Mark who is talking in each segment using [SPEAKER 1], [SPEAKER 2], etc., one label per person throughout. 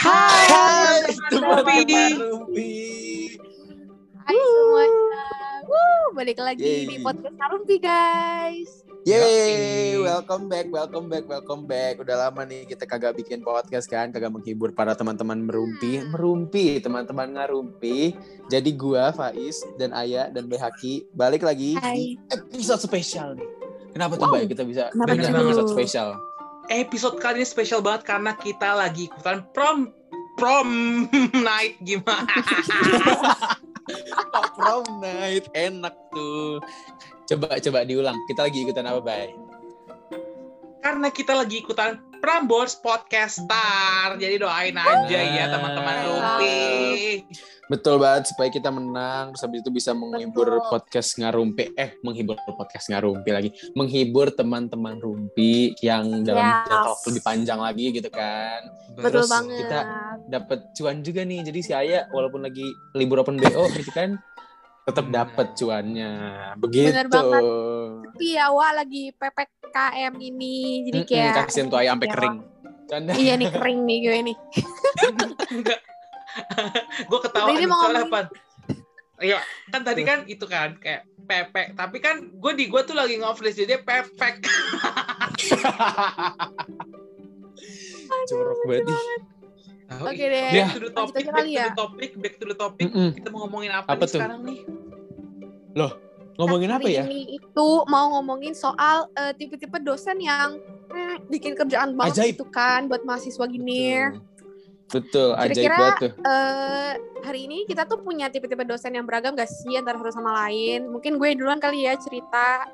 [SPEAKER 1] Hai,
[SPEAKER 2] teman-teman
[SPEAKER 1] Rumpi.
[SPEAKER 2] Hai semuanya. Wuh, balik lagi
[SPEAKER 1] Yeay.
[SPEAKER 2] di podcast Harumpi guys.
[SPEAKER 1] Yeay, welcome back, welcome back, welcome back. Udah lama nih kita kagak bikin podcast kan, kagak menghibur para teman-teman merumpi,
[SPEAKER 2] Hmm.
[SPEAKER 1] merumpi, teman-teman ngarumpi. Jadi gua, Faiz dan Aya dan Behaki balik lagi
[SPEAKER 2] Hai.
[SPEAKER 1] di episode spesial nih. Kenapa tuh,
[SPEAKER 2] Wow.
[SPEAKER 1] Bay? Kita bisa
[SPEAKER 2] Kenapa
[SPEAKER 1] bikin episode spesial.
[SPEAKER 3] Episode kali ini spesial banget karena kita lagi ikutan prom prom night gimana?
[SPEAKER 1] Prom night, enak tuh. Coba coba diulang. Kita lagi ikutan apa, Bay?
[SPEAKER 3] karena kita lagi ikutan Prambors Podcast Star. Jadi doain aja ya teman-teman
[SPEAKER 1] Wow.
[SPEAKER 3] Rumpi.
[SPEAKER 1] Betul banget supaya kita menang terus habis itu bisa menghibur
[SPEAKER 2] Betul.
[SPEAKER 1] podcast ngarumpi eh menghibur podcast ngarumpi lagi menghibur teman-teman rumpi yang dalam
[SPEAKER 2] Yes.
[SPEAKER 1] jangka waktu lebih panjang lagi gitu kan
[SPEAKER 2] Betul
[SPEAKER 1] Terus
[SPEAKER 2] banget.
[SPEAKER 1] kita dapat cuan juga nih jadi si Aya walaupun lagi libur open BO gitu kan tetap
[SPEAKER 3] Benar.
[SPEAKER 1] dapat cuannya begitu
[SPEAKER 2] Bener banget. Tapi ya wah lagi PPKM ini jadi kayak
[SPEAKER 1] kasihan tuh Aya sampai
[SPEAKER 2] Ya.
[SPEAKER 1] kering Canda.
[SPEAKER 2] Iya nih kering nih gue nih.
[SPEAKER 3] Enggak. gue ketawa
[SPEAKER 2] Ini
[SPEAKER 3] soalnya apa? Iya, kan tadi kan itu kan kayak pepek, tapi kan gue di gue tuh lagi ngoflis jadi pepek.
[SPEAKER 1] jorok banget.
[SPEAKER 2] Oke deh.
[SPEAKER 1] Ya.
[SPEAKER 3] Back to the
[SPEAKER 2] Lanjut
[SPEAKER 3] topic, back
[SPEAKER 2] kali
[SPEAKER 3] to
[SPEAKER 2] ya.
[SPEAKER 3] the topic, back to the topic.
[SPEAKER 1] Mm-mm.
[SPEAKER 3] Kita mau ngomongin apa,
[SPEAKER 1] Apa
[SPEAKER 3] nih
[SPEAKER 1] tuh?
[SPEAKER 3] sekarang nih?
[SPEAKER 1] ngomongin
[SPEAKER 2] Nah,
[SPEAKER 1] apa ya
[SPEAKER 2] Ini itu mau ngomongin soal eh, tipe-tipe dosen yang hmm, bikin kerjaan banget
[SPEAKER 1] Ajaib.
[SPEAKER 2] gitu kan buat mahasiswa gini.
[SPEAKER 1] betul ajaib
[SPEAKER 2] Kira-kira-
[SPEAKER 1] banget tuh
[SPEAKER 2] eh hari ini kita tuh punya tipe-tipe dosen yang beragam gak sih antara satu sama lain? Mungkin gue duluan kali ya cerita.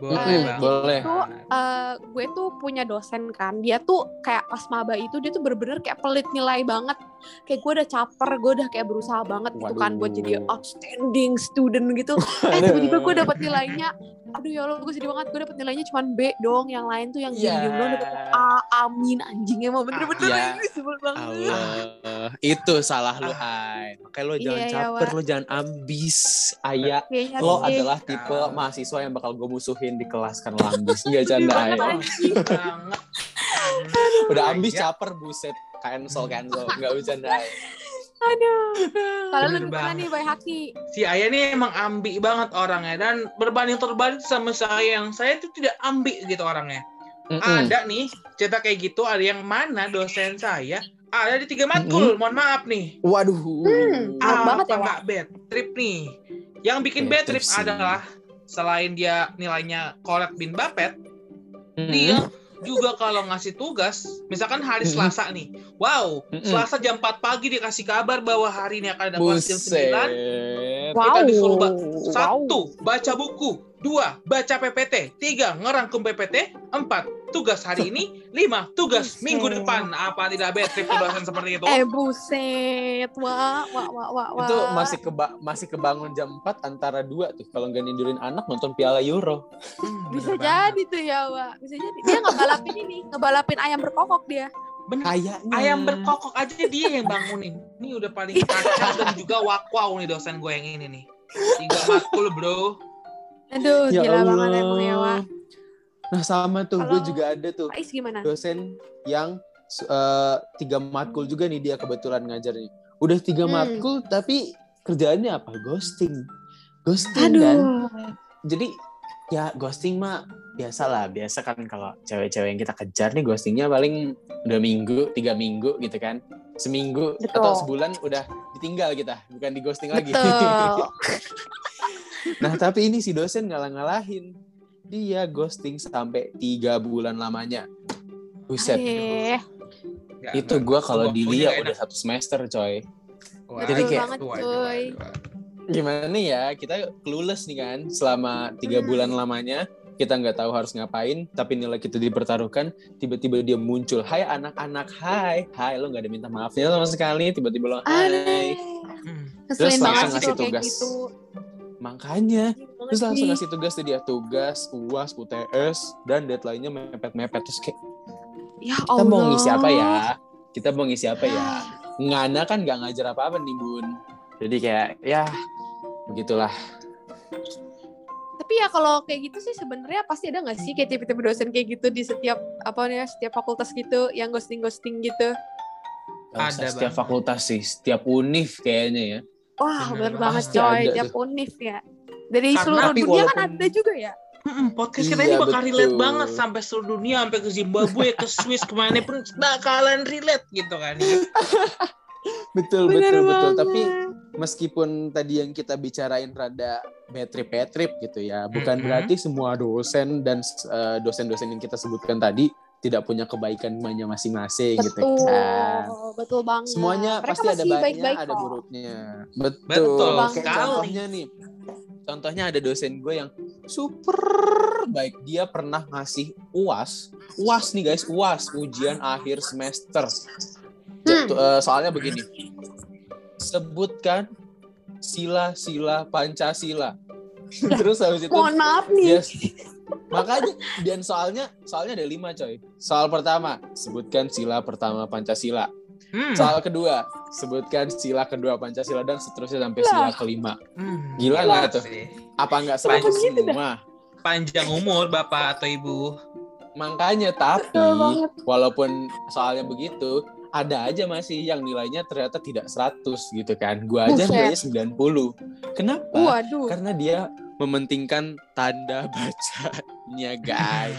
[SPEAKER 3] Boleh, banget.
[SPEAKER 1] boleh.
[SPEAKER 2] Itu eh gue tuh punya dosen kan. Dia tuh kayak pas maba itu dia tuh bener-bener kayak pelit nilai banget. Kayak gue udah caper, gue udah kayak berusaha banget gitu kan buat jadi
[SPEAKER 1] Waduh.
[SPEAKER 2] outstanding student gitu. Eh tiba-tiba gue dapet nilainya, aduh ya Allah gue sedih banget. Gue dapet nilainya cuma B dong. Yang lain tuh yang
[SPEAKER 1] Iya.
[SPEAKER 2] diem-diem doang dapet A, amin anjing emang bener-bener
[SPEAKER 1] Iya.
[SPEAKER 2] ini sebel banget.
[SPEAKER 1] Allah, itu salah lu, Ay. Makanya lo jangan
[SPEAKER 2] Iya, ya,
[SPEAKER 1] caper,
[SPEAKER 2] Wak.
[SPEAKER 1] lo jangan ambis, Aya.
[SPEAKER 2] Kayaknya
[SPEAKER 1] Lo
[SPEAKER 2] sih.
[SPEAKER 1] adalah tipe
[SPEAKER 3] Kau.
[SPEAKER 1] mahasiswa yang bakal gue musuhin di kelas karena lo ambis. Enggak canda, Ay.
[SPEAKER 3] banget.
[SPEAKER 1] Udah ambis
[SPEAKER 3] Ya,
[SPEAKER 1] caper, buset. Cancel, cancel. Enggak bercanda.
[SPEAKER 2] Aduh. Kalau lu gimana nih, Bay Haki?
[SPEAKER 3] si Ayah ini emang ambi banget orangnya dan berbanding terbalik sama saya yang saya itu tidak ambi gitu orangnya.
[SPEAKER 1] Mm-mm.
[SPEAKER 3] Ada nih cerita kayak gitu ada yang mana dosen saya ada di tiga matkul. Mohon maaf nih.
[SPEAKER 1] Waduh.
[SPEAKER 2] Hmm. Maaf banget ya,
[SPEAKER 3] Apa nggak bad trip nih? Yang bikin
[SPEAKER 1] Bad
[SPEAKER 3] bad trip adalah selain dia nilainya kolek bin bapet,
[SPEAKER 1] Mm-mm.
[SPEAKER 3] dia juga kalau ngasih tugas, misalkan hari. Selasa nih, wow. Selasa jam 4 pagi dikasih kabar bahwa hari ini akan ada kelas jam 9,
[SPEAKER 1] Buset.
[SPEAKER 3] Kita disuruh ba-
[SPEAKER 2] Wow.
[SPEAKER 3] Satu, baca buku. Dua, baca PPT. Tiga, ngerangkum PPT. Empat, tugas hari ini. Lima, tugas
[SPEAKER 2] Buset.
[SPEAKER 3] minggu depan. Apa tidak bad trip dosen seperti itu?
[SPEAKER 2] Eh buset, wah, wah, wah, wah, wah.
[SPEAKER 1] Itu masih keba masih kebangun jam 4 antara dua tuh kalau nggak nindurin anak nonton Piala Euro.
[SPEAKER 3] Hmm,
[SPEAKER 2] bisa
[SPEAKER 3] bener
[SPEAKER 2] jadi tuh ya, Wak. Bisa jadi. Dia ngebalapin ini, ngebalapin ayam berkokok dia.
[SPEAKER 3] banget. Bener.
[SPEAKER 1] Kayaknya
[SPEAKER 3] Ayam berkokok aja dia yang bangunin. Ini udah paling kacau dan juga wakwau nih dosen gue yang ini nih. Tiga matkul bro.
[SPEAKER 2] Aduh,
[SPEAKER 1] Ya
[SPEAKER 2] gila banget
[SPEAKER 1] Allah.
[SPEAKER 2] emang ya, Wak.
[SPEAKER 1] Nah sama tuh, gue juga ada tuh
[SPEAKER 2] Ais gimana?
[SPEAKER 1] dosen yang eh, tiga matkul juga nih dia kebetulan ngajarnya. Udah tiga
[SPEAKER 2] Hmm.
[SPEAKER 1] matkul tapi kerjaannya apa? Ghosting. Ghosting kan.
[SPEAKER 2] Aduh.
[SPEAKER 1] Jadi ya ghosting mah biasa lah. Biasa kan kalau cewek-cewek yang kita kejar nih ghostingnya paling udah minggu, tiga minggu gitu kan. Seminggu
[SPEAKER 2] Betul.
[SPEAKER 1] atau sebulan udah ditinggal kita, bukan di ghosting lagi.
[SPEAKER 2] Betul.
[SPEAKER 1] nah tapi ini si dosen ngalah-ngalahin. Dia ghosting sampai tiga bulan lamanya. Buset.
[SPEAKER 2] Eh,
[SPEAKER 1] itu gue kalau
[SPEAKER 3] Gua
[SPEAKER 1] di
[SPEAKER 3] punya
[SPEAKER 1] Lia
[SPEAKER 3] nggak
[SPEAKER 1] udah satu semester coy
[SPEAKER 3] Wah,
[SPEAKER 1] Jadi kayak-
[SPEAKER 2] banget,
[SPEAKER 3] waduh.
[SPEAKER 1] gimana nih ya kita clueless nih kan selama tiga
[SPEAKER 2] Hmm.
[SPEAKER 1] bulan lamanya kita nggak tahu harus ngapain tapi nilai kita dipertaruhkan tiba-tiba dia muncul hai anak-anak hai hai lo nggak ada minta maafnya sama sekali tiba-tiba lo hai
[SPEAKER 2] Aneh.
[SPEAKER 3] Hmm.
[SPEAKER 1] Terus
[SPEAKER 2] banget
[SPEAKER 1] langsung
[SPEAKER 2] sih
[SPEAKER 1] ngasih tugas.
[SPEAKER 2] gitu.
[SPEAKER 1] makanya
[SPEAKER 2] Gila
[SPEAKER 1] terus langsung
[SPEAKER 2] sih.
[SPEAKER 1] ngasih tugas tuh dia tugas uas UTS dan deadline-nya mepet-mepet terus kayak
[SPEAKER 2] Ya
[SPEAKER 1] kita
[SPEAKER 2] Allah.
[SPEAKER 1] mau ngisi apa ya kita mau ngisi apa ya ngana kan nggak ngajar apa-apa nih bun jadi kayak ya begitulah
[SPEAKER 2] Tapi ya kalau kayak gitu sih sebenarnya pasti ada nggak sih kayak tipe-tipe dosen kayak gitu di setiap apa nih setiap fakultas gitu yang ghosting ghosting gitu.
[SPEAKER 3] Ada
[SPEAKER 1] setiap
[SPEAKER 3] banget.
[SPEAKER 1] fakultas sih, setiap univ kayaknya ya.
[SPEAKER 2] Wah,
[SPEAKER 3] Bener
[SPEAKER 2] bener banget coy, tiap univ ya. Dari
[SPEAKER 3] Karena-
[SPEAKER 2] seluruh dunia kan
[SPEAKER 1] walaupun-
[SPEAKER 2] ada juga ya.
[SPEAKER 3] Mm-mm, podcast kita
[SPEAKER 1] Iya,
[SPEAKER 3] ini bakal relate
[SPEAKER 1] betul.
[SPEAKER 3] banget sampai seluruh dunia, sampai ke Zimbabwe, ke Swiss, ke mana pun bakalan relate gitu kan.
[SPEAKER 1] Betul,
[SPEAKER 2] Bener
[SPEAKER 1] betul, betul.
[SPEAKER 2] banget.
[SPEAKER 1] Tapi meskipun tadi yang kita bicarain rada bad trip, bad trip gitu ya, bukan
[SPEAKER 3] Mhm.
[SPEAKER 1] berarti semua dosen dan eh, dosen-dosen yang kita sebutkan tadi tidak punya kebaikannya masing-masing gitu
[SPEAKER 2] betul,
[SPEAKER 1] kan.
[SPEAKER 2] betul banget.
[SPEAKER 1] Semuanya
[SPEAKER 2] Mereka
[SPEAKER 1] pasti ada baiknya,
[SPEAKER 2] baik-baik
[SPEAKER 1] ada buruknya. Betul.
[SPEAKER 3] Betul
[SPEAKER 1] Kayak
[SPEAKER 3] sekali.
[SPEAKER 1] contohnya nih. Contohnya ada dosen gue yang super baik. Dia pernah ngasih UAS. UAS nih guys, UAS, ujian akhir semester. Jatu- eh, soalnya begini. Sebutkan sila-sila Pancasila. Terus habis itu
[SPEAKER 2] Mohon maaf nih.
[SPEAKER 1] Yes. Makanya dan soalnya soalnya ada lima coy. Soal pertama sebutkan sila pertama Pancasila.
[SPEAKER 3] Hmm,
[SPEAKER 1] Soal kedua sebutkan sila kedua Pancasila dan seterusnya sampai sila kelima.
[SPEAKER 3] hmm,
[SPEAKER 1] Gila nggak tuh?
[SPEAKER 3] sih.
[SPEAKER 1] Apa nggak
[SPEAKER 2] gitu dah?
[SPEAKER 1] semua?
[SPEAKER 3] Panjang umur Bapak atau Ibu.
[SPEAKER 1] Makanya tapi walaupun soalnya begitu ada aja masih yang nilainya ternyata tidak 100 gitu kan. Gua aja
[SPEAKER 2] Buset.
[SPEAKER 1] nilainya 90. Kenapa?
[SPEAKER 2] Waduh.
[SPEAKER 1] Karena dia mementingkan tanda bacanya guys.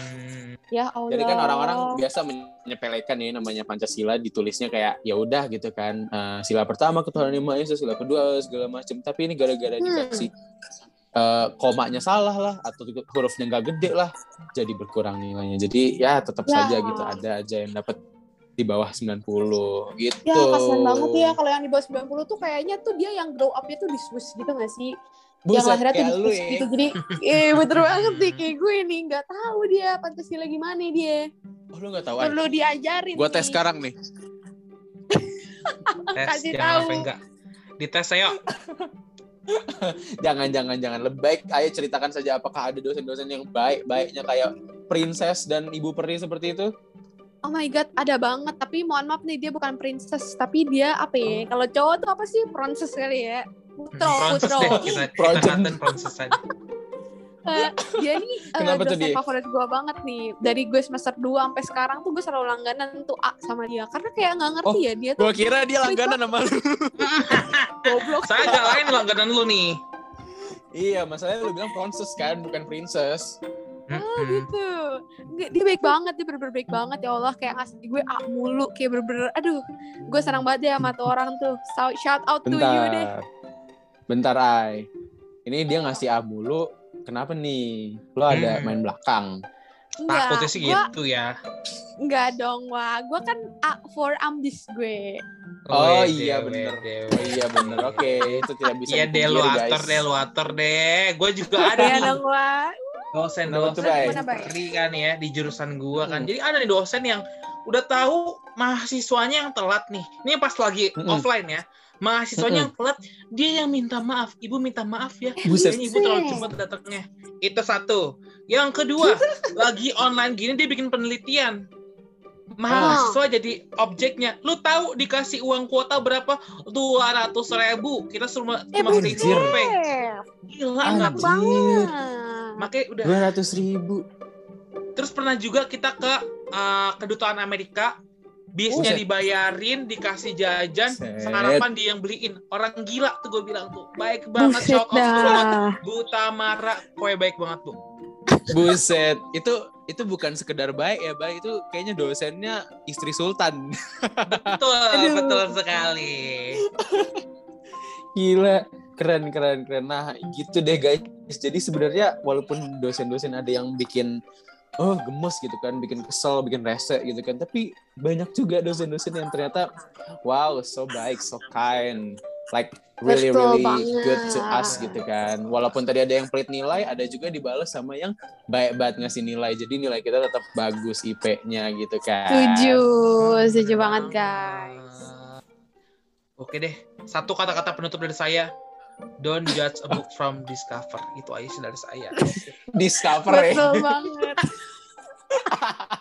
[SPEAKER 2] Ya Allah.
[SPEAKER 1] Jadi kan orang-orang biasa menyepelekan ya namanya Pancasila ditulisnya kayak ya udah gitu kan eh, sila pertama ketuhanan yang maha esa sila kedua segala macam tapi ini gara-gara
[SPEAKER 2] Hmm.
[SPEAKER 1] dikasih eh, komanya salah lah atau hurufnya nggak gede lah jadi berkurang nilainya jadi ya tetap
[SPEAKER 2] Ya.
[SPEAKER 1] saja gitu ada aja yang dapat di bawah 90 gitu.
[SPEAKER 2] Ya kasihan banget ya kalau yang di bawah 90 tuh kayaknya tuh dia yang grow up-nya tuh di Swiss gitu gak sih? yang
[SPEAKER 1] Buset,
[SPEAKER 2] lahirnya tuh di Swiss
[SPEAKER 1] ya.
[SPEAKER 2] gitu. Jadi eh bener banget nih kayak gue nih nggak tahu dia Pancasila gimana dia.
[SPEAKER 1] Oh, lu nggak tahu?
[SPEAKER 2] Perlu diajarin.
[SPEAKER 1] Gua tes
[SPEAKER 2] nih.
[SPEAKER 1] sekarang nih.
[SPEAKER 3] tes
[SPEAKER 2] Kasih
[SPEAKER 3] jangan
[SPEAKER 2] tahu.
[SPEAKER 3] enggak. Dites ayo.
[SPEAKER 1] Jangan jangan jangan lebih baik ayo ceritakan saja apakah ada dosen-dosen yang baik baiknya kayak princess dan ibu peri seperti itu?
[SPEAKER 2] Oh my god, ada banget. Tapi mohon maaf nih, dia bukan princess, tapi dia apa ya? Kalau cowok tuh apa sih? Princess kali ya. Putro,
[SPEAKER 3] Proses
[SPEAKER 2] putro.
[SPEAKER 3] deh kita kita
[SPEAKER 1] Project.
[SPEAKER 3] katain proses aja.
[SPEAKER 2] Eh, dia nih dosen
[SPEAKER 1] dia?
[SPEAKER 2] favorit gue banget nih. Dari gue semester 2 sampai sekarang tuh gue selalu langganan tuh A sama dia. Karena kayak nggak ngerti
[SPEAKER 1] Oh,
[SPEAKER 2] ya, dia tuh
[SPEAKER 1] Gua kira dia langganan sama lu.
[SPEAKER 2] goblok.
[SPEAKER 3] Saya agak lain langganan lu nih.
[SPEAKER 1] iya, masalahnya lu bilang princess kan, bukan princess.
[SPEAKER 2] Oh gitu. Nggak, dia baik banget, dia bener-bener baik banget ya Allah. Kayak ngasih gue A mulu, kayak bener-bener, aduh. Gue senang banget deh sama tuh orang tuh. So, shout out to you deh.
[SPEAKER 1] Bentar. Bentar, Ay. Ini dia ngasih A mulu. Kenapa nih? Lo ada
[SPEAKER 3] Hmm.
[SPEAKER 1] main belakang.
[SPEAKER 2] Enggak,
[SPEAKER 3] Takutnya sih
[SPEAKER 2] gua,
[SPEAKER 3] gitu ya.
[SPEAKER 2] enggak dong, wah. Gue kan A for ambis gue.
[SPEAKER 1] Oh,
[SPEAKER 3] Wede,
[SPEAKER 1] iya, bener. Oh iya bener, oke. Itu tidak bisa
[SPEAKER 3] Iya deh lu
[SPEAKER 1] dipungkiri,
[SPEAKER 3] atur
[SPEAKER 1] guys.
[SPEAKER 3] deh lu atur deh. Gue juga ada
[SPEAKER 2] Ya
[SPEAKER 3] nih
[SPEAKER 2] dong, wah.
[SPEAKER 1] Bay?
[SPEAKER 2] Gimana, Bay?
[SPEAKER 3] peri kan ya di jurusan gua kan.
[SPEAKER 1] Hmm.
[SPEAKER 3] Jadi ada nih dosen yang udah tahu mahasiswanya yang telat nih. Ini pas lagi
[SPEAKER 1] Mm-mm.
[SPEAKER 3] offline ya. Mahasiswanya yang telat, dia yang minta maaf. Ibu minta maaf ya.
[SPEAKER 1] Buset.
[SPEAKER 3] Kayaknya ibu terlalu cepat datangnya. Itu satu. Yang kedua, lagi online gini dia bikin penelitian. Mahasiswa jadi objeknya. Lu tahu dikasih uang kuota berapa? 200 ribu. Kita cuma
[SPEAKER 2] Eh,
[SPEAKER 3] cuma survei. Gila
[SPEAKER 2] Enak
[SPEAKER 3] nggak?
[SPEAKER 2] Banget.
[SPEAKER 3] Makanya udah
[SPEAKER 1] Dua ratus ribu.
[SPEAKER 3] Terus pernah juga kita ke uh, kedutaan Amerika, bisnya
[SPEAKER 1] Buset.
[SPEAKER 3] dibayarin, dikasih jajan,
[SPEAKER 1] Set.
[SPEAKER 3] sarapan dia yang beliin. Orang gila tuh gue bilang tuh, baik banget,
[SPEAKER 2] Buset
[SPEAKER 3] shout out tuh Tamara, pokoknya baik banget bu.
[SPEAKER 1] Buset, itu itu bukan sekedar baik ya, baik itu kayaknya dosennya istri sultan.
[SPEAKER 3] Betul,
[SPEAKER 2] Aduh.
[SPEAKER 3] betul sekali.
[SPEAKER 1] Gila, keren keren keren. Nah, gitu deh guys. Jadi sebenarnya walaupun dosen-dosen ada yang bikin oh gemes gitu kan, bikin kesel, bikin rese gitu kan, tapi banyak juga dosen-dosen yang ternyata wow, so baik, so kind. Like really
[SPEAKER 2] Betul
[SPEAKER 1] really good to
[SPEAKER 2] banget.
[SPEAKER 1] us gitu kan. Walaupun tadi ada yang pelit nilai, ada juga dibalas sama yang baik banget ngasih nilai. Jadi nilai kita tetap bagus IP-nya gitu kan.
[SPEAKER 2] Setuju, setuju banget guys.
[SPEAKER 3] Oke deh, satu kata-kata penutup dari saya. Don't judge a book from discover. Itu aja sih dari saya.
[SPEAKER 1] Discover ya.
[SPEAKER 2] Betul banget.